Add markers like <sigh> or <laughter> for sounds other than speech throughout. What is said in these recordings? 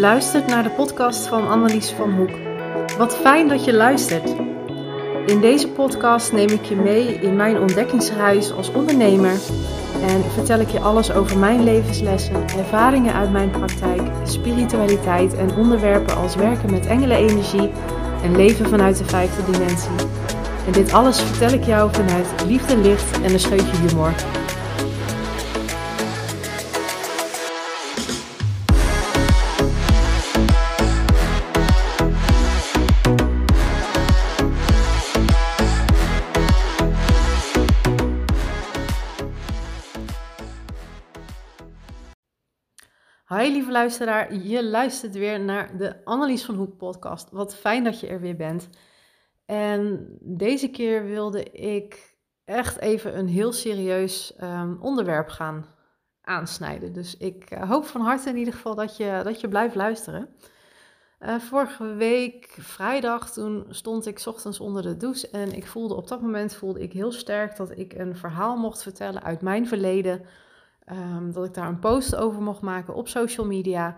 luistert naar de podcast van Annelies van Hoek. Wat fijn dat je luistert. In deze podcast neem ik je mee in mijn ontdekkingsreis als ondernemer en vertel ik je alles over mijn levenslessen, ervaringen uit mijn praktijk, spiritualiteit en onderwerpen als werken met engelenenergie en leven vanuit de vijfde dimensie. En dit alles vertel ik jou vanuit liefde, licht en een scheutje humor. Luisteraar, je luistert weer naar de Annelies van Hoek podcast. Wat fijn dat je er weer bent. En deze keer wilde ik echt even een heel serieus um, onderwerp gaan aansnijden. Dus ik uh, hoop van harte in ieder geval dat je, dat je blijft luisteren. Uh, vorige week, vrijdag, toen stond ik ochtends onder de douche en ik voelde op dat moment voelde ik heel sterk dat ik een verhaal mocht vertellen uit mijn verleden Um, dat ik daar een post over mocht maken op social media.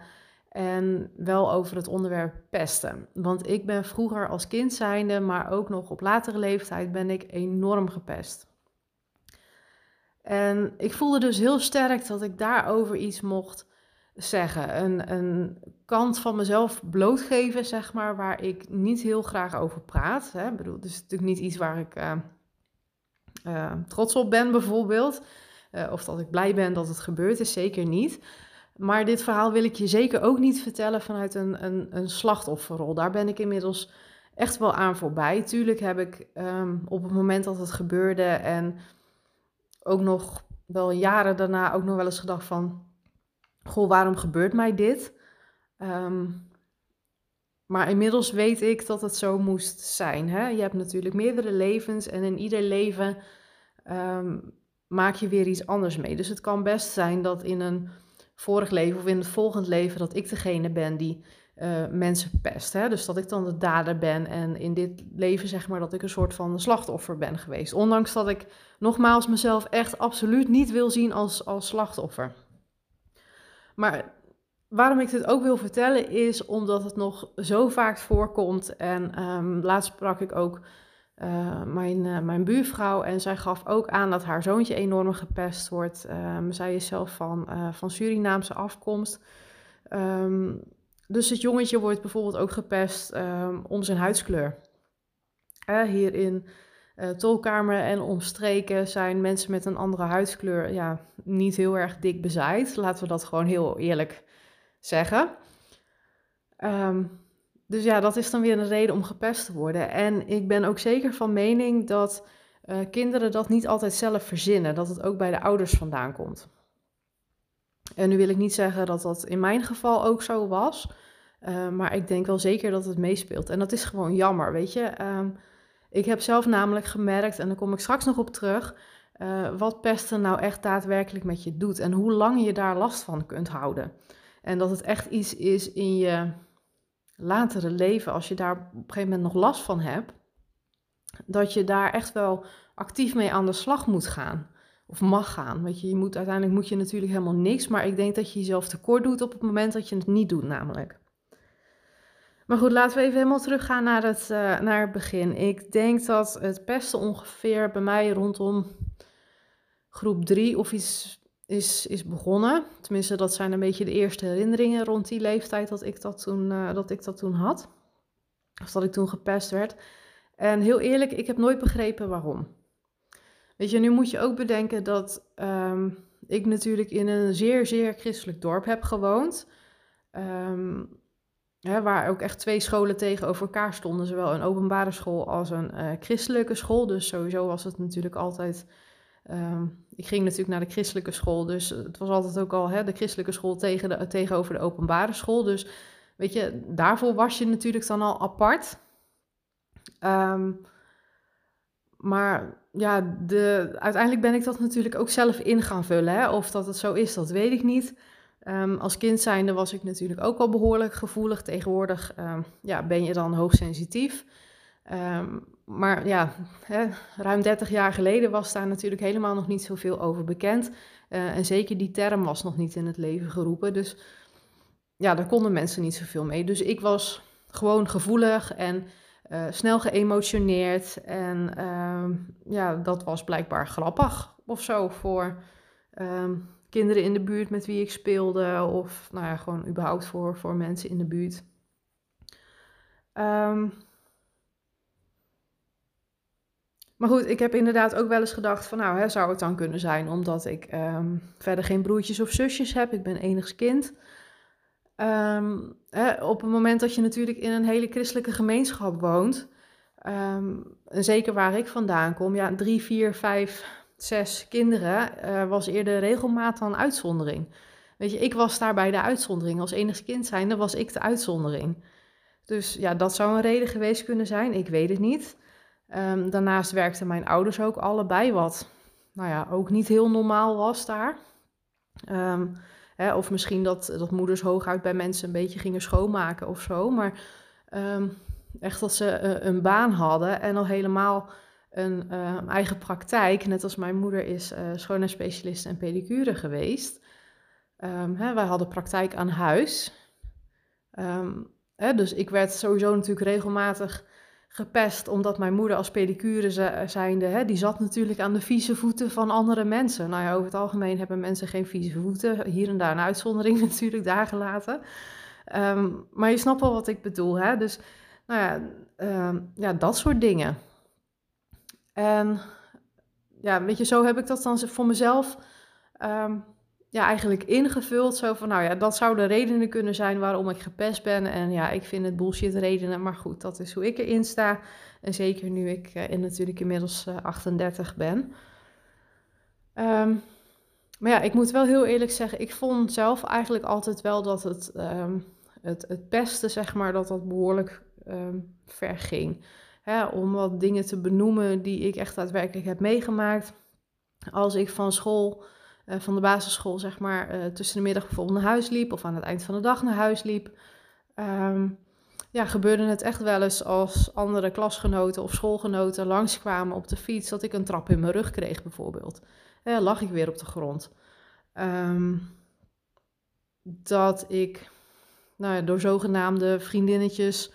En wel over het onderwerp pesten. Want ik ben vroeger als kind zijnde, maar ook nog op latere leeftijd, ben ik enorm gepest. En ik voelde dus heel sterk dat ik daarover iets mocht zeggen. Een, een kant van mezelf blootgeven, zeg maar, waar ik niet heel graag over praat. Hè. Bedoel, is natuurlijk niet iets waar ik uh, uh, trots op ben, bijvoorbeeld. Uh, of dat ik blij ben dat het gebeurd is, zeker niet. Maar dit verhaal wil ik je zeker ook niet vertellen vanuit een, een, een slachtofferrol. Daar ben ik inmiddels echt wel aan voorbij. Tuurlijk heb ik um, op het moment dat het gebeurde en ook nog wel jaren daarna ook nog wel eens gedacht van... Goh, waarom gebeurt mij dit? Um, maar inmiddels weet ik dat het zo moest zijn. Hè? Je hebt natuurlijk meerdere levens en in ieder leven um, maak je weer iets anders mee. Dus het kan best zijn dat in een vorig leven of in het volgend leven dat ik degene ben die uh, mensen pest. Hè? Dus dat ik dan de dader ben en in dit leven zeg maar dat ik een soort van slachtoffer ben geweest. Ondanks dat ik nogmaals mezelf echt absoluut niet wil zien als, als slachtoffer. Maar waarom ik dit ook wil vertellen is omdat het nog zo vaak voorkomt. En um, laatst sprak ik ook uh, mijn, uh, mijn buurvrouw. En zij gaf ook aan dat haar zoontje enorm gepest wordt. Um, zij is zelf van, uh, van Surinaamse afkomst. Um, dus het jongetje wordt bijvoorbeeld ook gepest um, om zijn huidskleur. hier in tolkamer en omstreken zijn mensen met een andere huidskleur ja, niet heel erg dik bezaaid. Laten we dat gewoon heel eerlijk zeggen. Dus ja, dat is dan weer een reden om gepest te worden. En ik ben ook zeker van mening dat uh, kinderen dat niet altijd zelf verzinnen, dat het ook bij de ouders vandaan komt. En nu wil ik niet zeggen dat dat in mijn geval ook zo was, uh, maar ik denk wel zeker dat het meespeelt. En dat is gewoon jammer, weet je. Uh, ik heb zelf namelijk gemerkt, en daar kom ik straks nog op terug, uh, wat pesten nou echt daadwerkelijk met je doet en hoe lang je daar last van kunt houden. En dat het echt iets is in je latere leven, als je daar op een gegeven moment nog last van hebt, dat je daar echt wel actief mee aan de slag moet gaan. Of mag gaan. Weet je, je moet, uiteindelijk moet je natuurlijk helemaal niks, maar ik denk dat je jezelf tekort doet op het moment dat je het niet doet, namelijk. Maar goed, laten we even helemaal teruggaan naar het, uh, naar het begin. Ik denk dat het pesten ongeveer bij mij rondom groep 3 of iets is, is begonnen. Tenminste, dat zijn een beetje de eerste herinneringen rond die leeftijd dat ik dat toen, uh, dat ik dat toen had. Of dat ik toen gepest werd. En heel eerlijk, ik heb nooit begrepen waarom. Weet je, nu moet je ook bedenken dat um, ik natuurlijk in een zeer, zeer christelijk dorp heb gewoond. Um, hè, waar ook echt twee scholen tegenover elkaar stonden. Zowel een openbare school als een uh, christelijke school. Dus sowieso was het natuurlijk altijd Um, ik ging natuurlijk naar de christelijke school, dus het was altijd ook al hè, de christelijke school tegen de, tegenover de openbare school. Dus weet je, daarvoor was je natuurlijk dan al apart. Um, maar ja, de, uiteindelijk ben ik dat natuurlijk ook zelf in gaan vullen. Hè? Of dat het zo is, dat weet ik niet. Um, als kind zijnde was ik natuurlijk ook al behoorlijk gevoelig. Tegenwoordig ja, ben je dan hoogsensitief. Um, maar ja, hè, ruim 30 jaar geleden was daar natuurlijk helemaal nog niet zoveel over bekend. Uh, en zeker die term was nog niet in het leven geroepen. Dus ja, daar konden mensen niet zoveel mee. Dus ik was gewoon gevoelig en uh, snel geëmotioneerd. En ehm, ja, dat was blijkbaar grappig of zo voor ehm, kinderen in de buurt met wie ik speelde. Of nou ja, gewoon überhaupt voor, voor mensen in de buurt. Um, maar goed, ik heb inderdaad ook wel eens gedacht van nou, hè, zou het dan kunnen zijn omdat ik verder geen broertjes of zusjes heb. Ik ben enigs kind. Um, hè, op het moment dat je natuurlijk in een hele christelijke gemeenschap woont, um, en zeker waar ik vandaan kom, ja, drie, vier, vijf, zes kinderen uh, was eerder regelmaat dan uitzondering. Weet je, ik was daarbij de uitzondering. Als enigste kind zijnde was ik de uitzondering. Dus ja, dat zou een reden geweest kunnen zijn. Ik weet het niet. Um, daarnaast werkten mijn ouders ook allebei, wat nou ja, ook niet heel normaal was daar. Um, Hè, of misschien dat, dat moeders hooguit bij mensen een beetje gingen schoonmaken of zo. Maar um, echt dat ze uh, een baan hadden en al helemaal een eigen praktijk. Net als mijn moeder is uh, schoonheidsspecialist en pedicure geweest. Hè, wij hadden praktijk aan huis. Hè, dus ik werd sowieso natuurlijk regelmatig gepest omdat mijn moeder als pedicure zijnde, hè, die zat natuurlijk aan de vieze voeten van andere mensen. Nou ja, over het algemeen hebben mensen geen vieze voeten. Hier en daar een uitzondering <laughs> natuurlijk, daar gelaten. Um, maar je snapt wel wat ik bedoel, hè? Dus, nou ja, um, ja, dat soort dingen. En ja, weet je, zo heb ik dat dan voor mezelf um, ja, eigenlijk ingevuld. Zo van, nou ja, dat zouden redenen kunnen zijn waarom ik gepest ben. En ja, ik vind het bullshit redenen. Maar goed, dat is hoe ik erin sta. En zeker nu ik uh, in, natuurlijk inmiddels uh, 38 ben. Um, maar ja, ik moet wel heel eerlijk zeggen, ik vond zelf eigenlijk altijd wel dat het, um, het, pesten, zeg maar, dat dat behoorlijk um, ver ging. Hè, om wat dingen te benoemen die ik echt daadwerkelijk heb meegemaakt. Als ik van school uh, van de basisschool, zeg maar, uh, tussen de middag bijvoorbeeld naar huis liep of aan het eind van de dag naar huis liep. Um, ja, gebeurde het echt wel eens als andere klasgenoten of schoolgenoten langskwamen op de fiets, dat ik een trap in mijn rug kreeg bijvoorbeeld. Ja, lag ik weer op de grond. Um, dat ik nou ja, door zogenaamde vriendinnetjes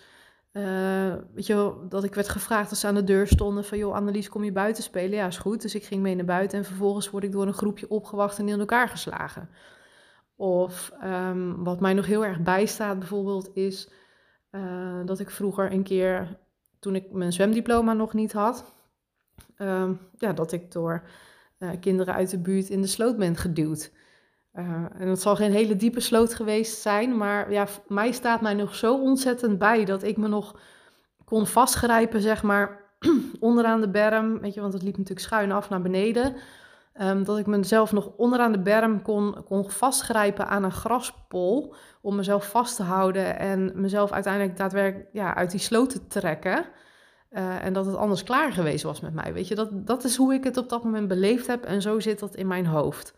uh, weet je wel, dat ik werd gevraagd als ze aan de deur stonden van... joh, Annelies, kom je buiten spelen? Ja, is goed. Dus ik ging mee naar buiten en vervolgens word ik door een groepje opgewacht en in elkaar geslagen. Of um, wat mij nog heel erg bijstaat bijvoorbeeld is uh, dat ik vroeger een keer, toen ik mijn zwemdiploma nog niet had... Um, ja, dat ik door uh, kinderen uit de buurt in de sloot ben geduwd. Uh, en het zal geen hele diepe sloot geweest zijn, maar ja, mij staat mij nog zo ontzettend bij dat ik me nog kon vastgrijpen, zeg maar, <clears throat> onderaan de berm. Weet je, want het liep natuurlijk schuin af naar beneden. Um, dat ik mezelf nog onderaan de berm kon, kon vastgrijpen aan een graspol. Om mezelf vast te houden en mezelf uiteindelijk daadwerkelijk ja, uit die sloot te trekken. Uh, en dat het anders klaar geweest was met mij. Weet je, dat, dat is hoe ik het op dat moment beleefd heb. En zo zit dat in mijn hoofd.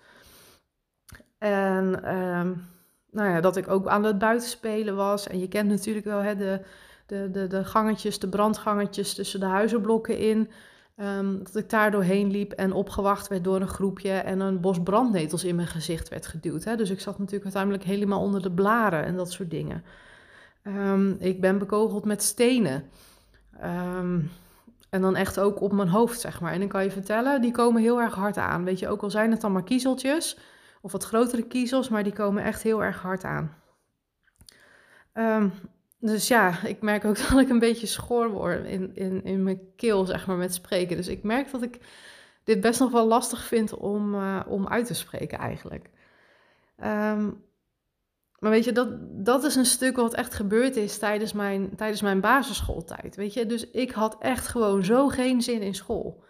En um, nou ja, dat ik ook aan het buitenspelen was. En je kent natuurlijk wel hè, de, de, de, de gangetjes, de brandgangetjes tussen de huizenblokken in. Um, dat ik daar doorheen liep en opgewacht werd door een groepje en een bos brandnetels in mijn gezicht werd geduwd. Hè. Dus ik zat natuurlijk uiteindelijk helemaal onder de blaren en dat soort dingen. Um, ik ben bekogeld met stenen. En dan echt ook op mijn hoofd, zeg maar. En dan kan je vertellen, die komen heel erg hard aan. Weet je, ook al zijn het dan maar kiezeltjes of wat grotere kiezels, maar die komen echt heel erg hard aan. Um, dus ja, ik merk ook <laughs> dat ik een beetje schor word in, in, in mijn keel, zeg maar, met spreken. Dus ik merk dat ik dit best nog wel lastig vind om, uh, om uit te spreken eigenlijk. Um, maar weet je, dat, dat is een stuk wat echt gebeurd is tijdens mijn, tijdens mijn basisschooltijd. Weet je, dus ik had echt gewoon zo geen zin in school.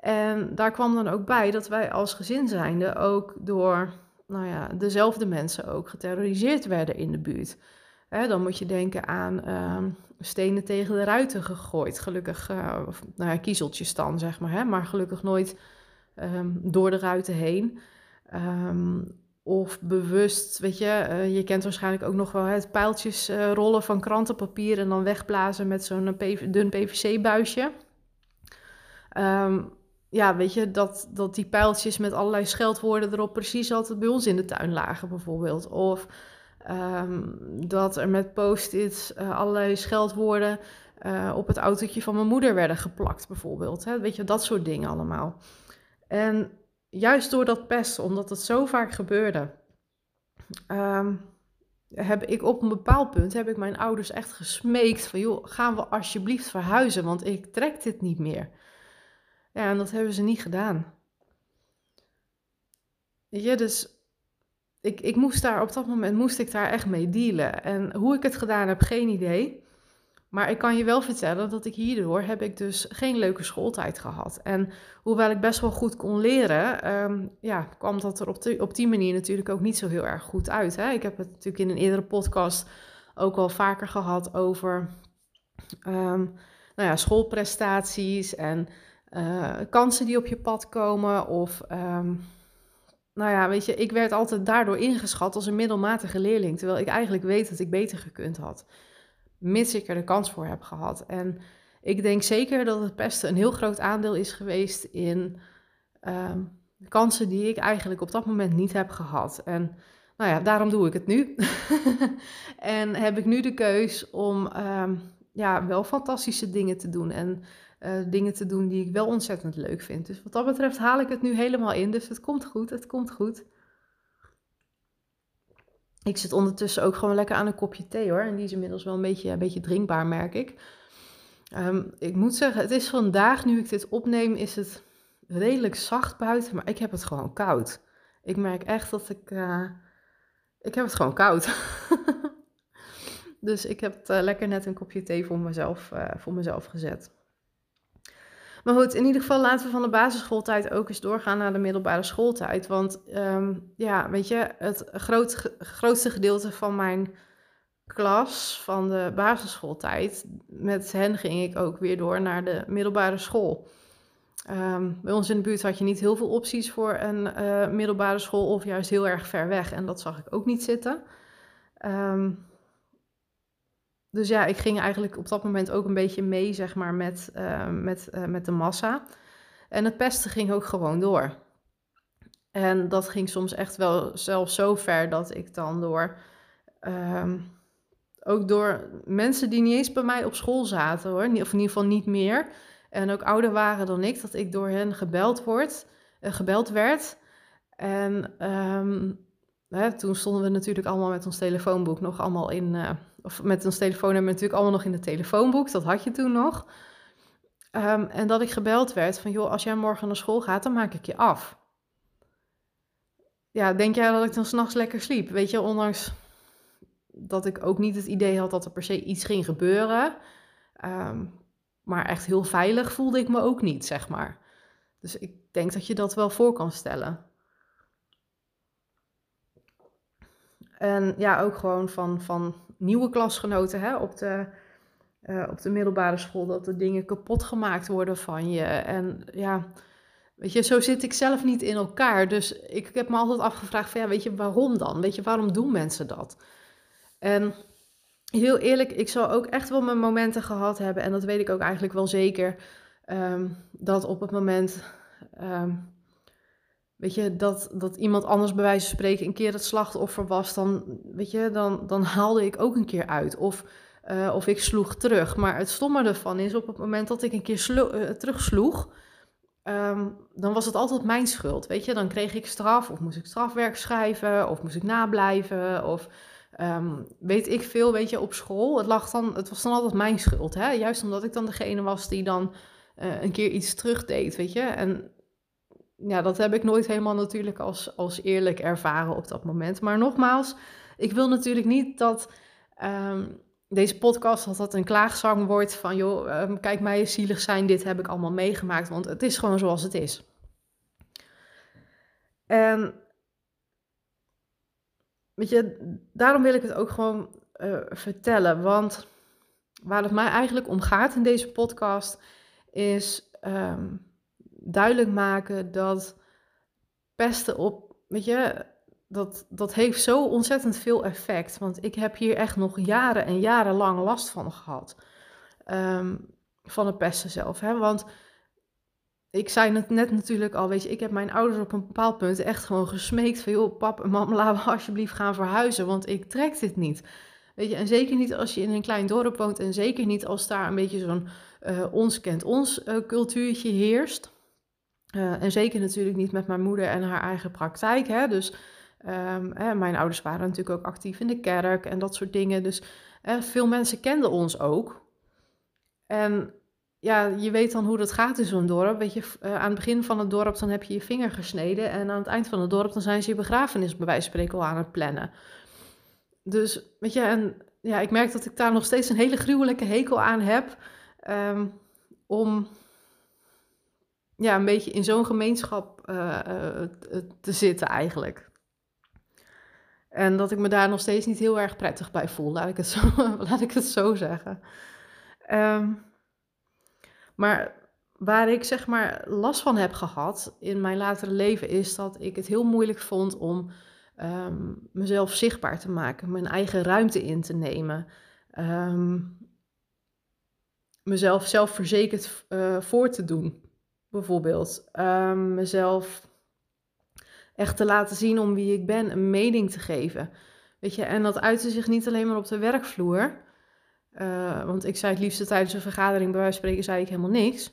En daar kwam dan ook bij dat wij als gezin zijnde ook door nou ja, dezelfde mensen ook geterroriseerd werden in de buurt. dan moet je denken aan uh, stenen tegen de ruiten gegooid. Gelukkig, uh, of, nou ja, kiezeltjes dan, zeg maar. Hè, maar gelukkig nooit um, door de ruiten heen. Um, of bewust, weet je, uh, je kent waarschijnlijk ook nog wel het pijltjes uh, rollen van krantenpapier en dan wegblazen met zo'n dun PVC-buisje. Um, ja, weet je, dat, dat die pijltjes met allerlei scheldwoorden erop precies altijd bij ons in de tuin lagen, bijvoorbeeld. Of Ehm, dat er met post-its uh, allerlei scheldwoorden uh, op het autootje van mijn moeder werden geplakt, bijvoorbeeld. Hè? Weet je, dat soort dingen allemaal. En juist door dat pesten, omdat het zo vaak gebeurde, um, heb ik op een bepaald punt heb ik mijn ouders echt gesmeekt van joh, gaan we alsjeblieft verhuizen, want ik trek dit niet meer. Ja, en dat hebben ze niet gedaan. Weet je, dus ik, ik moest daar op dat moment moest ik daar echt mee dealen. En hoe ik het gedaan heb, geen idee. Maar ik kan je wel vertellen dat ik hierdoor heb ik dus geen leuke schooltijd gehad. En hoewel ik best wel goed kon leren, um, ja, kwam dat er op, op die manier natuurlijk ook niet zo heel erg goed uit. Hè? Ik heb het natuurlijk in een eerdere podcast ook al vaker gehad over um, nou ja, schoolprestaties en uh, kansen die op je pad komen. Of um, nou ja, weet je, ik werd altijd daardoor ingeschat als een middelmatige leerling, terwijl ik eigenlijk weet dat ik beter gekund had mits ik er de kans voor heb gehad. En ik denk zeker dat het pesten een heel groot aandeel is geweest in um, de kansen die ik eigenlijk op dat moment niet heb gehad. En nou ja, daarom doe ik het nu. <laughs> en heb ik nu de keus om um, ja, wel fantastische dingen te doen. En uh, dingen te doen die ik wel ontzettend leuk vind. Dus wat dat betreft haal ik het nu helemaal in. Dus het komt goed, het komt goed. Ik zit ondertussen ook gewoon lekker aan een kopje thee hoor. En die is inmiddels wel een beetje, een beetje drinkbaar, merk ik. Um, ik moet zeggen, het is vandaag, nu ik dit opneem, is het redelijk zacht buiten. Maar ik heb het gewoon koud. Ik merk echt dat ik... Uh, ik heb het gewoon koud. <laughs> dus ik heb uh, lekker net een kopje thee voor mezelf, voor mezelf gezet. Maar goed, in ieder geval laten we van de basisschooltijd ook eens doorgaan naar de middelbare schooltijd. Want um, ja, weet je, het groot, grootste gedeelte van mijn klas van de basisschooltijd, met hen ging ik ook weer door naar de middelbare school. Um, bij ons in de buurt had je niet heel veel opties voor een uh, middelbare school of juist heel erg ver weg. En dat zag ik ook niet zitten. Um, dus ja, ik ging eigenlijk op dat moment ook een beetje mee, zeg maar, met, uh, met, uh, met de massa. En het pesten ging ook gewoon door. En dat ging soms echt wel zelfs zo ver dat ik dan door, um, ook door mensen die niet eens bij mij op school zaten hoor, of in ieder geval niet meer, en ook ouder waren dan ik, dat ik door hen gebeld, wordt, uh, gebeld werd. En um, hè, toen stonden we natuurlijk allemaal met ons telefoonboek nog allemaal in of met ons telefoon hebben we natuurlijk allemaal nog in het telefoonboek, dat had je toen nog. Um, en dat ik gebeld werd van, joh, als jij morgen naar school gaat, dan maak ik je af. Ja, denk jij dat ik dan s'nachts lekker sliep? Weet je, ondanks dat ik ook niet het idee had dat er per se iets ging gebeuren. Um, maar echt heel veilig voelde ik me ook niet, zeg maar. Dus ik denk dat je dat wel voor kan stellen. En ja, ook gewoon van, van nieuwe klasgenoten hè, op, de, uh, op de middelbare school, dat er dingen kapot gemaakt worden van je. En ja, weet je, zo zit ik zelf niet in elkaar. Dus ik, heb me altijd afgevraagd van ja, weet je, waarom dan? Weet je, waarom doen mensen dat? En heel eerlijk, ik zal ook echt wel mijn momenten gehad hebben. En dat weet ik ook eigenlijk wel zeker. Um, dat op het moment um, weet je, dat, dat iemand anders bij wijze van spreken een keer het slachtoffer was, dan, weet je, dan, dan haalde ik ook een keer uit. Of, uh, of ik sloeg terug. Maar het stomme ervan is, op het moment dat ik een keer uh, terugsloeg, um, dan was het altijd mijn schuld. Weet je, dan kreeg ik straf, of moest ik strafwerk schrijven, of moest ik nablijven, of um, weet ik veel, weet je, op school. Het, lag dan, het was dan altijd mijn schuld, hè? juist omdat ik dan degene was die dan uh, een keer iets terugdeed, weet je. En ja, dat heb ik nooit helemaal natuurlijk als, als eerlijk ervaren op dat moment. Maar nogmaals, ik wil natuurlijk niet dat um, deze podcast dat dat een klaagzang wordt van... joh, um, kijk mij eens zielig zijn, dit heb ik allemaal meegemaakt. Want het is gewoon zoals het is. En weet je, daarom wil ik het ook gewoon uh, vertellen. Want waar het mij eigenlijk om gaat in deze podcast is... Um, duidelijk maken dat pesten op, weet je, dat, dat heeft zo ontzettend veel effect. Want ik heb hier echt nog jaren en jaren lang last van gehad. Um, van het pesten zelf. Hè? Want ik zei het net natuurlijk al, weet je, ik heb mijn ouders op een bepaald punt echt gewoon gesmeekt van, joh, pap en mam, <laughs> laten we alsjeblieft gaan verhuizen, want ik trek dit niet. Weet je, en zeker niet als je in een klein dorp woont en zeker niet als daar een beetje zo'n uh, ons kent ons uh, cultuurtje heerst. Uh, en zeker natuurlijk niet met mijn moeder en haar eigen praktijk. Hè? Dus hè, mijn ouders waren natuurlijk ook actief in de kerk en dat soort dingen. Dus veel mensen kenden ons ook. En ja, je weet dan hoe dat gaat in zo'n dorp. Weet je, aan het begin van het dorp dan heb je je vinger gesneden. En aan het eind van het dorp dan zijn ze je begrafenis bij wijze van spreken al aan het plannen. Dus weet je, en ja, ik merk dat ik daar nog steeds een hele gruwelijke hekel aan heb. Um, om ja, een beetje in zo'n gemeenschap uh, uh, te zitten eigenlijk. En dat ik me daar nog steeds niet heel erg prettig bij voel, laat ik het <laughs> zo, laat ik het zo zeggen. Um, maar waar ik zeg maar last van heb gehad in mijn latere leven is dat ik het heel moeilijk vond om um, mezelf zichtbaar te maken, mijn eigen ruimte in te nemen. Um, mezelf zelfverzekerd voor te doen, bijvoorbeeld. Um, mezelf echt te laten zien om wie ik ben, een mening te geven. Weet je, en dat uitte zich niet alleen maar op de werkvloer. Uh, want ik zei het liefste tijdens een vergadering, bij wijze van spreken, zei ik helemaal niks.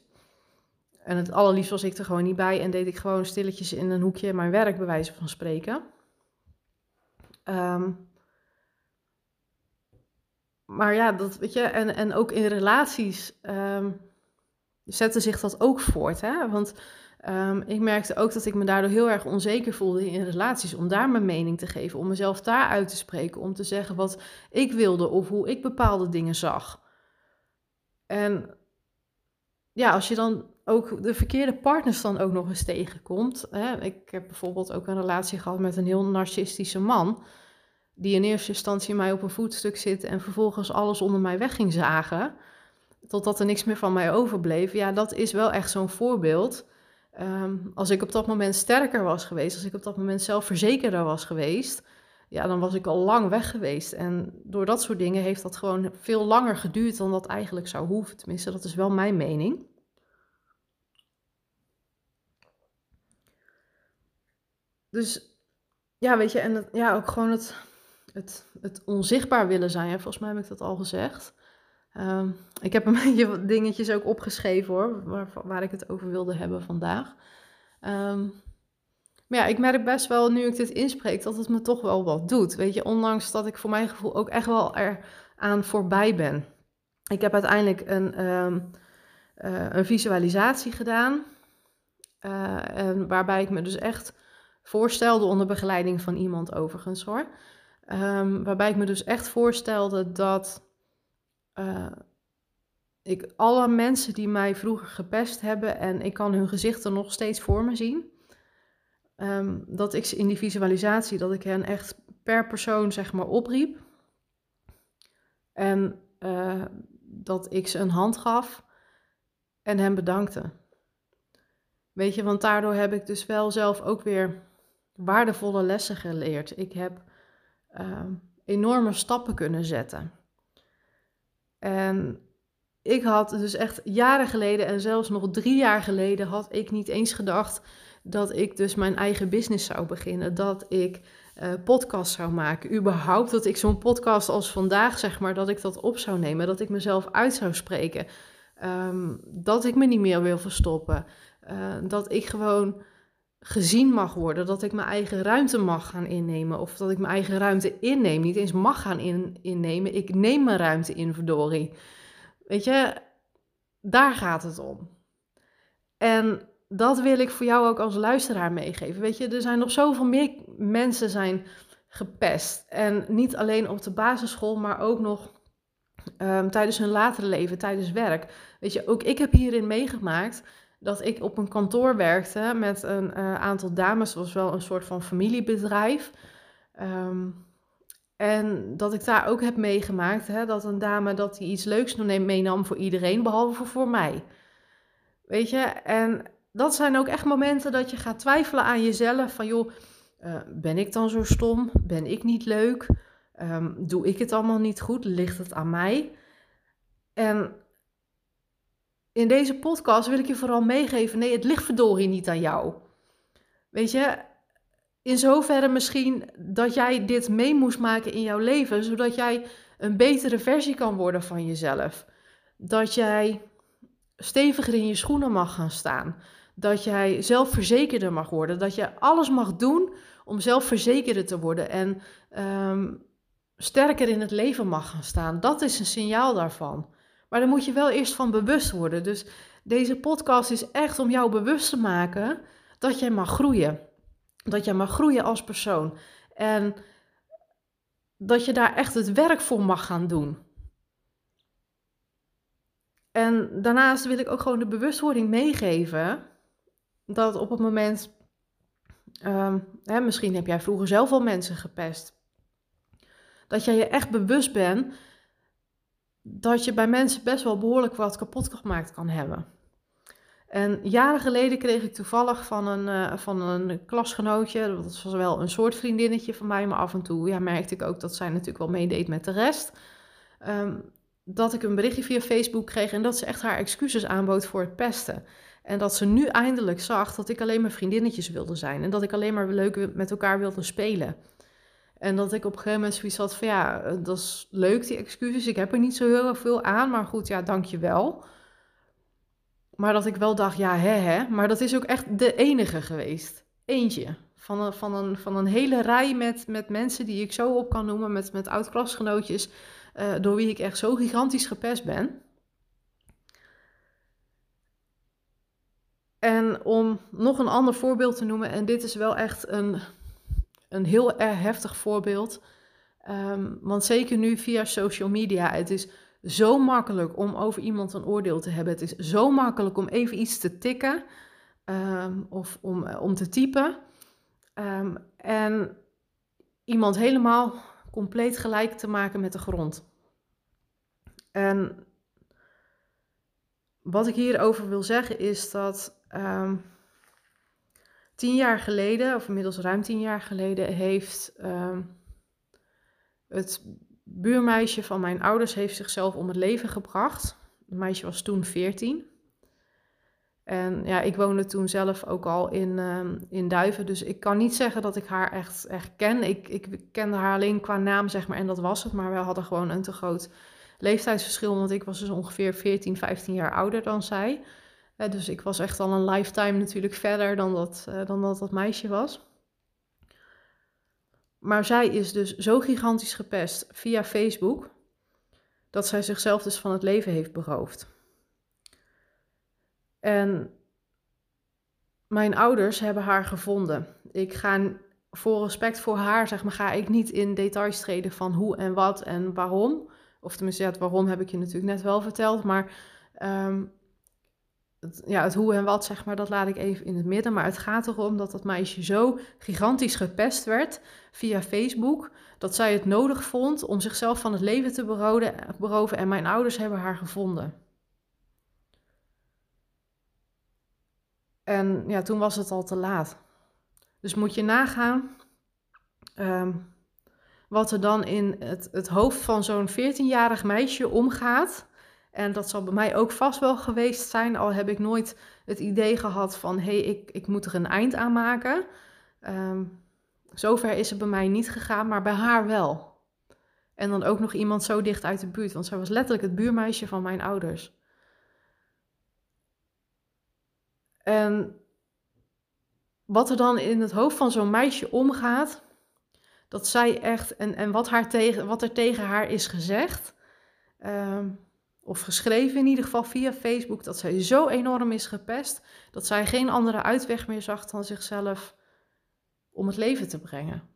En het allerliefst was ik er gewoon niet bij en deed ik gewoon stilletjes in een hoekje mijn werk, bij wijze van spreken. Um, maar ja, dat weet je, en, en ook in relaties um, zette zich dat ook voort. Hè? Want um, ik merkte ook dat ik me daardoor heel erg onzeker voelde in relaties. Om daar mijn mening te geven, om mezelf daar uit te spreken, om te zeggen wat ik wilde of hoe ik bepaalde dingen zag. En ja, als je dan ook de verkeerde partners dan ook nog eens tegenkomt. Hè? Ik heb bijvoorbeeld ook een relatie gehad met een heel narcistische man die in eerste instantie mij op een voetstuk zit en vervolgens alles onder mij weg ging zagen, totdat er niks meer van mij overbleef. Ja, dat is wel echt zo'n voorbeeld. Um, als ik op dat moment sterker was geweest, als ik op dat moment zelfverzekerder was geweest, ja, dan was ik al lang weg geweest. En door dat soort dingen heeft dat gewoon veel langer geduurd dan dat eigenlijk zou hoeven. Tenminste, dat is wel mijn mening. Dus ja, weet je, en ja, ook gewoon het, het, het onzichtbaar willen zijn. Volgens mij heb ik dat al gezegd. Um, ik heb een beetje <laughs> dingetjes ook opgeschreven hoor, waar, waar ik het over wilde hebben vandaag. Um, maar ja, ik merk best wel nu ik dit inspreek dat het me toch wel wat doet. Weet je, ondanks dat ik voor mijn gevoel ook echt wel eraan voorbij ben. Ik heb uiteindelijk een, um, uh, een visualisatie gedaan. En waarbij ik me dus echt voorstelde onder begeleiding van iemand overigens hoor. Waarbij ik me dus echt voorstelde dat uh, ik alle mensen die mij vroeger gepest hebben en ik kan hun gezichten nog steeds voor me zien. Um, dat ik in die visualisatie, dat ik hen echt per persoon zeg maar opriep. En uh, dat ik ze een hand gaf en hen bedankte. Weet je, want daardoor heb ik dus wel zelf ook weer waardevolle lessen geleerd. Ik heb uh, enorme stappen kunnen zetten. En ik had dus echt jaren geleden en zelfs nog drie jaar geleden had ik niet eens gedacht dat ik dus mijn eigen business zou beginnen. Dat ik uh, podcast zou maken. Überhaupt dat ik zo'n podcast als vandaag, zeg maar, dat ik dat op zou nemen. Dat ik mezelf uit zou spreken. Um, dat ik me niet meer wil verstoppen. Uh, dat ik gewoon gezien mag worden, dat ik mijn eigen ruimte mag gaan innemen of dat ik mijn eigen ruimte inneem, niet eens mag gaan in, innemen, ik neem mijn ruimte in, verdorie. Weet je, daar gaat het om. En dat wil ik voor jou ook als luisteraar meegeven. Weet je, er zijn nog zoveel meer mensen zijn gepest. En niet alleen op de basisschool, maar ook nog um, tijdens hun latere leven, tijdens werk. Weet je, ook ik heb hierin meegemaakt dat ik op een kantoor werkte met een uh, aantal dames. Het was wel een soort van familiebedrijf. Um, en dat ik daar ook heb meegemaakt hè, dat een dame dat die iets leuks meenam voor iedereen, behalve voor mij. Weet je, en dat zijn ook echt momenten dat je gaat twijfelen aan jezelf. Van joh, uh, ben ik dan zo stom? Ben ik niet leuk? Um, doe ik het allemaal niet goed? Ligt het aan mij? En in deze podcast wil ik je vooral meegeven: nee, het ligt verdorie niet aan jou. Weet je, in zoverre misschien dat jij dit mee moest maken in jouw leven, zodat jij een betere versie kan worden van jezelf. Dat jij steviger in je schoenen mag gaan staan. Dat jij zelfverzekerder mag worden. Dat je alles mag doen om zelfverzekerder te worden en ehm, sterker in het leven mag gaan staan. Dat is een signaal daarvan. Maar daar moet je wel eerst van bewust worden. Dus deze podcast is echt om jou bewust te maken dat jij mag groeien. Dat jij mag groeien als persoon. En dat je daar echt het werk voor mag gaan doen. En daarnaast wil ik ook gewoon de bewustwording meegeven dat op het moment, um, hè, misschien heb jij vroeger zelf al mensen gepest, dat jij je echt bewust bent dat je bij mensen best wel behoorlijk wat kapot gemaakt kan hebben. En jaren geleden kreeg ik toevallig van een, uh, van een klasgenootje, dat was wel een soort vriendinnetje van mij, maar af en toe ja, merkte ik ook dat zij natuurlijk wel meedeed met de rest. Um, dat ik een berichtje via Facebook kreeg en dat ze echt haar excuses aanbood voor het pesten. En dat ze nu eindelijk zag dat ik alleen maar vriendinnetjes wilde zijn en dat ik alleen maar leuk met elkaar wilde spelen. En dat ik op een gegeven moment zoiets had van ja, eh, dat is leuk die excuses, ik heb er niet zo heel veel aan, maar goed, ja, dank je wel. Maar dat ik wel dacht, ja, hè, hè. Maar dat is ook echt de enige geweest. Eentje. Van een, van een, van een hele rij met, met mensen die ik zo op kan noemen, met, met oud-klasgenootjes, uh, door wie ik echt zo gigantisch gepest ben. En om nog een ander voorbeeld te noemen, en dit is wel echt een, een heel heftig voorbeeld. Um, want zeker nu via social media, het is zo makkelijk om over iemand een oordeel te hebben. Het is zo makkelijk om even iets te tikken um, of om, eh, om te typen. Um, en iemand helemaal compleet gelijk te maken met de grond. En wat ik hierover wil zeggen is dat tien jaar geleden, of inmiddels ruim tien jaar geleden, heeft het buurmeisje van mijn ouders heeft zichzelf om het leven gebracht. Het meisje was toen 14. En ja, ik woonde toen zelf ook al in, uh, in Duiven. Dus ik kan niet zeggen dat ik haar echt, echt ken. Ik, ik kende haar alleen qua naam, zeg maar, en dat was het. Maar we hadden gewoon een te groot leeftijdsverschil. Want ik was dus ongeveer 14, 15 jaar ouder dan zij. Dus ik was echt al een lifetime natuurlijk verder dan dat, uh, dan dat, dat meisje was. Maar zij is dus zo gigantisch gepest via Facebook dat zij zichzelf dus van het leven heeft beroofd. En mijn ouders hebben haar gevonden. Ik ga voor respect voor haar, zeg maar, ga ik niet in details treden van hoe en wat en waarom. Of tenminste, ja, het waarom heb ik je natuurlijk net wel verteld. Maar um, het, ja, het hoe en wat, zeg maar, dat laat ik even in het midden. Maar het gaat erom dat dat meisje zo gigantisch gepest werd via Facebook, dat zij het nodig vond om zichzelf van het leven te beroven. En mijn ouders hebben haar gevonden. En ja, toen was het al te laat. Dus moet je nagaan um, wat er dan in het, het hoofd van zo'n 14-jarig meisje omgaat en dat zal bij mij ook vast wel geweest zijn, al heb ik nooit het idee gehad van hé, hey, ik, ik moet er een eind aan maken. Um, zover is het bij mij niet gegaan, maar bij haar wel. En dan ook nog iemand zo dicht uit de buurt, want zij was letterlijk het buurmeisje van mijn ouders. En wat er dan in het hoofd van zo'n meisje omgaat, dat zij echt, en, en wat, haar tegen, wat er tegen haar is gezegd, um, of geschreven in ieder geval via Facebook, dat zij zo enorm is gepest dat zij geen andere uitweg meer zag dan zichzelf om het leven te brengen.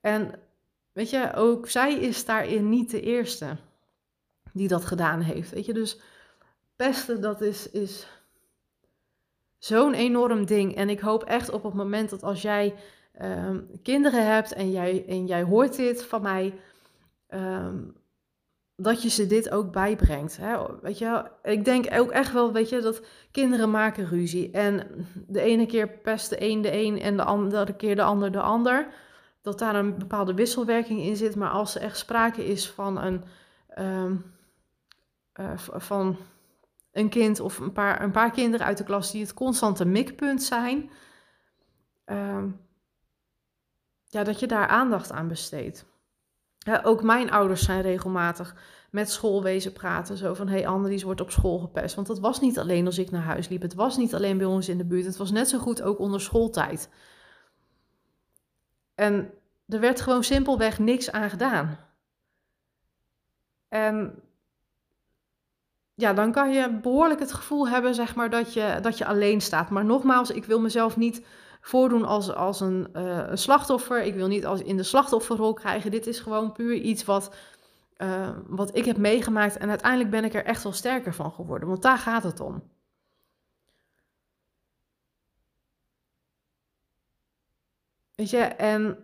En weet je, ook zij is daarin niet de eerste die dat gedaan heeft. Weet je, dus pesten, dat is, is zo'n enorm ding. En ik hoop echt op het moment dat als jij um, kinderen hebt en jij, en jij hoort dit van mij. Um, dat je ze dit ook bijbrengt. Hè? Weet je, ik denk ook echt wel, weet je, dat kinderen maken ruzie. En de ene keer pest de een de een en de andere keer de ander de ander. Dat daar een bepaalde wisselwerking in zit. Maar als er echt sprake is van een, um, uh, van een kind of een paar, een paar kinderen uit de klas die het constante mikpunt zijn, uh, ja, dat je daar aandacht aan besteedt. Ook mijn ouders zijn regelmatig met schoolwezen praten. Zo van, hé, hey, Annelies wordt op school gepest. Want dat was niet alleen als ik naar huis liep. Het was niet alleen bij ons in de buurt. Het was net zo goed ook onder schooltijd. En er werd gewoon simpelweg niks aan gedaan. En ja, dan kan je behoorlijk het gevoel hebben, zeg maar, dat je, dat je alleen staat. Maar nogmaals, ik wil mezelf niet voordoen als, als een, uh, een slachtoffer. Ik wil niet als in de slachtofferrol krijgen. Dit is gewoon puur iets wat, uh, wat ik heb meegemaakt. En uiteindelijk ben ik er echt wel sterker van geworden. Want daar gaat het om. Weet je, en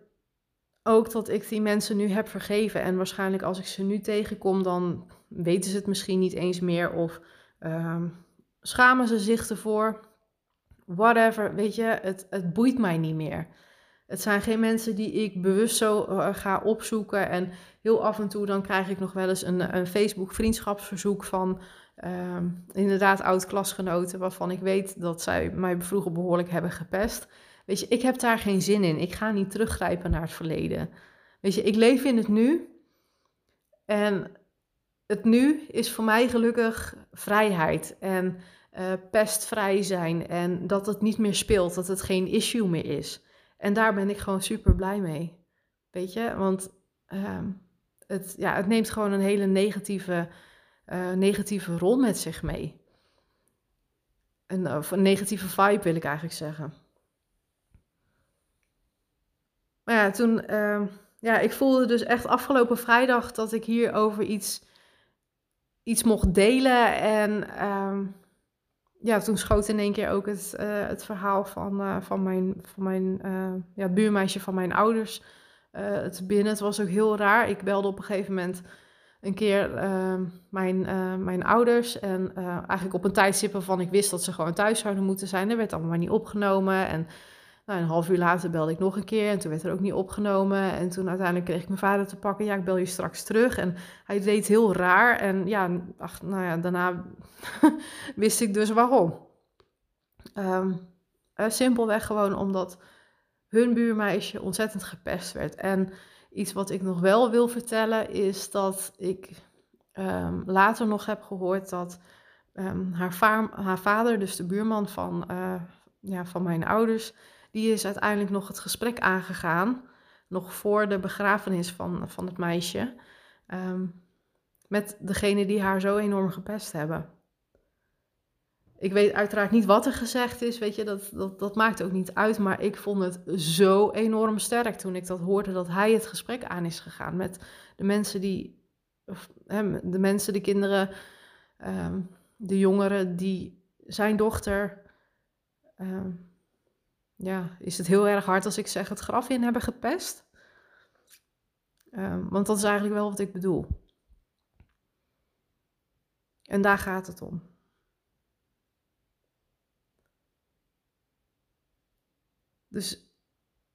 ook dat ik die mensen nu heb vergeven. En waarschijnlijk als ik ze nu tegenkom, dan weten ze het misschien niet eens meer. Of uh, schamen ze zich ervoor. Whatever, weet je, het, het boeit mij niet meer. Het zijn geen mensen die ik bewust zo uh, ga opzoeken. En heel af en toe dan krijg ik nog wel eens een, een Facebook vriendschapsverzoek van uh, inderdaad oud-klasgenoten. Waarvan ik weet dat zij mij vroeger behoorlijk hebben gepest. Weet je, ik heb daar geen zin in. Ik ga niet teruggrijpen naar het verleden. Weet je, ik leef in het nu. En het nu is voor mij gelukkig vrijheid en uh, pestvrij zijn. En dat het niet meer speelt, dat het geen issue meer is. En daar ben ik gewoon super blij mee. Weet je, want uh, het, ja, het neemt gewoon een hele negatieve, uh, negatieve rol met zich mee. Een, of een negatieve vibe wil ik eigenlijk zeggen. Maar ja, toen, uh, ja, ik voelde dus echt afgelopen vrijdag dat ik hierover iets, iets mocht delen. En uh, ja, toen schoot in één keer ook het, uh, het verhaal van, uh, van mijn, van mijn uh, ja, buurmeisje van mijn ouders het binnen. Het was ook heel raar. Ik belde op een gegeven moment een keer ehm, mijn, mijn ouders. En eigenlijk op een tijdstip waarvan ik wist dat ze gewoon thuis zouden moeten zijn. Er werd allemaal maar niet opgenomen. En nou, een half uur later belde ik nog een keer en toen werd er ook niet opgenomen. En toen uiteindelijk kreeg ik mijn vader te pakken. Ja, ik bel je straks terug. En hij deed heel raar. En ja, ach, nou ja, daarna <laughs> wist ik dus waarom. Um, simpelweg gewoon omdat hun buurmeisje ontzettend gepest werd. En iets wat ik nog wel wil vertellen is dat ik um, later nog heb gehoord dat um, haar, haar, vader, dus de buurman van, uh, ja, van mijn ouders die is uiteindelijk nog het gesprek aangegaan, nog voor de begrafenis van, van het meisje, um, met degene die haar zo enorm gepest hebben. Ik weet uiteraard niet wat er gezegd is, weet je, dat, dat, dat maakt ook niet uit. Maar ik vond het zo enorm sterk toen ik dat hoorde, dat hij het gesprek aan is gegaan met de mensen die, de mensen, de kinderen, um, de jongeren die zijn dochter um, ja, is het heel erg hard als ik zeg het graf in hebben gepest. Um, want dat is eigenlijk wel wat ik bedoel. En daar gaat het om. Dus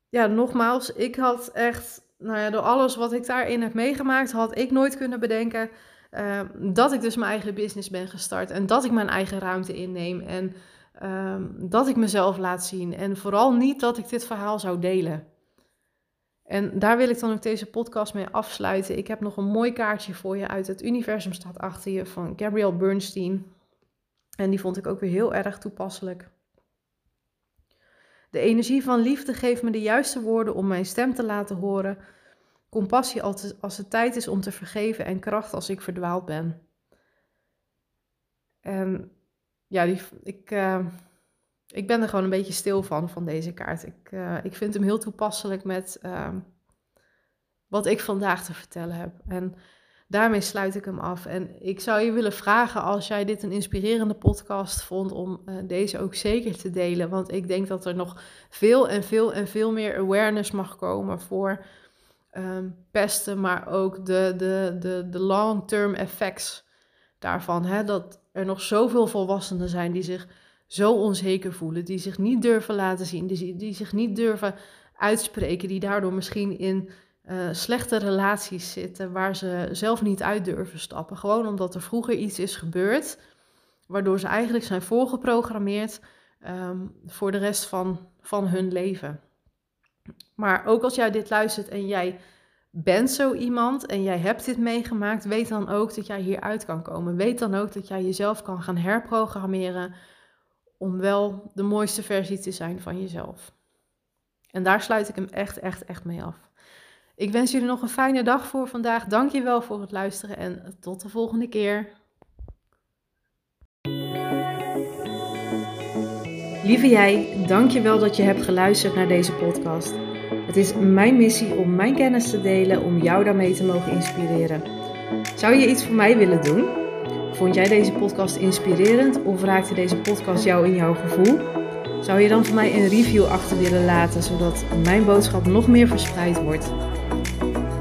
ja, nogmaals, ik had echt, nou ja, door alles wat ik daarin heb meegemaakt, had ik nooit kunnen bedenken uh, dat ik dus mijn eigen business ben gestart en dat ik mijn eigen ruimte inneem en um, dat ik mezelf laat zien. En vooral niet dat ik dit verhaal zou delen. En daar wil ik dan ook deze podcast mee afsluiten. Ik heb nog een mooi kaartje voor je uit het universum staat achter je van Gabrielle Bernstein. En die vond ik ook weer heel erg toepasselijk. De energie van liefde geeft me de juiste woorden om mijn stem te laten horen. Compassie als het tijd is om te vergeven en kracht als ik verdwaald ben. En ja, die, ik, uh, ik ben er gewoon een beetje stil van, van deze kaart. Ik, uh, ik vind hem heel toepasselijk met uh, wat ik vandaag te vertellen heb. En daarmee sluit ik hem af. En ik zou je willen vragen, als jij dit een inspirerende podcast vond, om uh, deze ook zeker te delen. Want ik denk dat er nog veel en veel en veel meer awareness mag komen voor um, pesten, maar ook de, de, de, de long-term effects daarvan. Hè? Dat er nog zoveel volwassenen zijn die zich zo onzeker voelen, die zich niet durven laten zien, die, die zich niet durven uitspreken, die daardoor misschien in uh, slechte relaties zitten waar ze zelf niet uit durven stappen. Gewoon omdat er vroeger iets is gebeurd, waardoor ze eigenlijk zijn voorgeprogrammeerd um, voor de rest van, van hun leven. Maar ook als jij dit luistert en jij bent zo iemand en jij hebt dit meegemaakt, weet dan ook dat jij hieruit kan komen. Weet dan ook dat jij jezelf kan gaan herprogrammeren om wel de mooiste versie te zijn van jezelf. En daar sluit ik hem echt, echt, echt mee af. Ik wens jullie nog een fijne dag voor vandaag. Dank je wel voor het luisteren en tot de volgende keer. Lieve jij, dank je wel dat je hebt geluisterd naar deze podcast. Het is mijn missie om mijn kennis te delen om jou daarmee te mogen inspireren. Zou je iets voor mij willen doen? Vond jij deze podcast inspirerend of raakte deze podcast jou in jouw gevoel? Zou je dan voor mij een review achter willen laten zodat mijn boodschap nog meer verspreid wordt?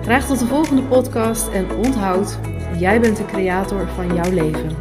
Graag tot de volgende podcast en onthoud, jij bent de creator van jouw leven.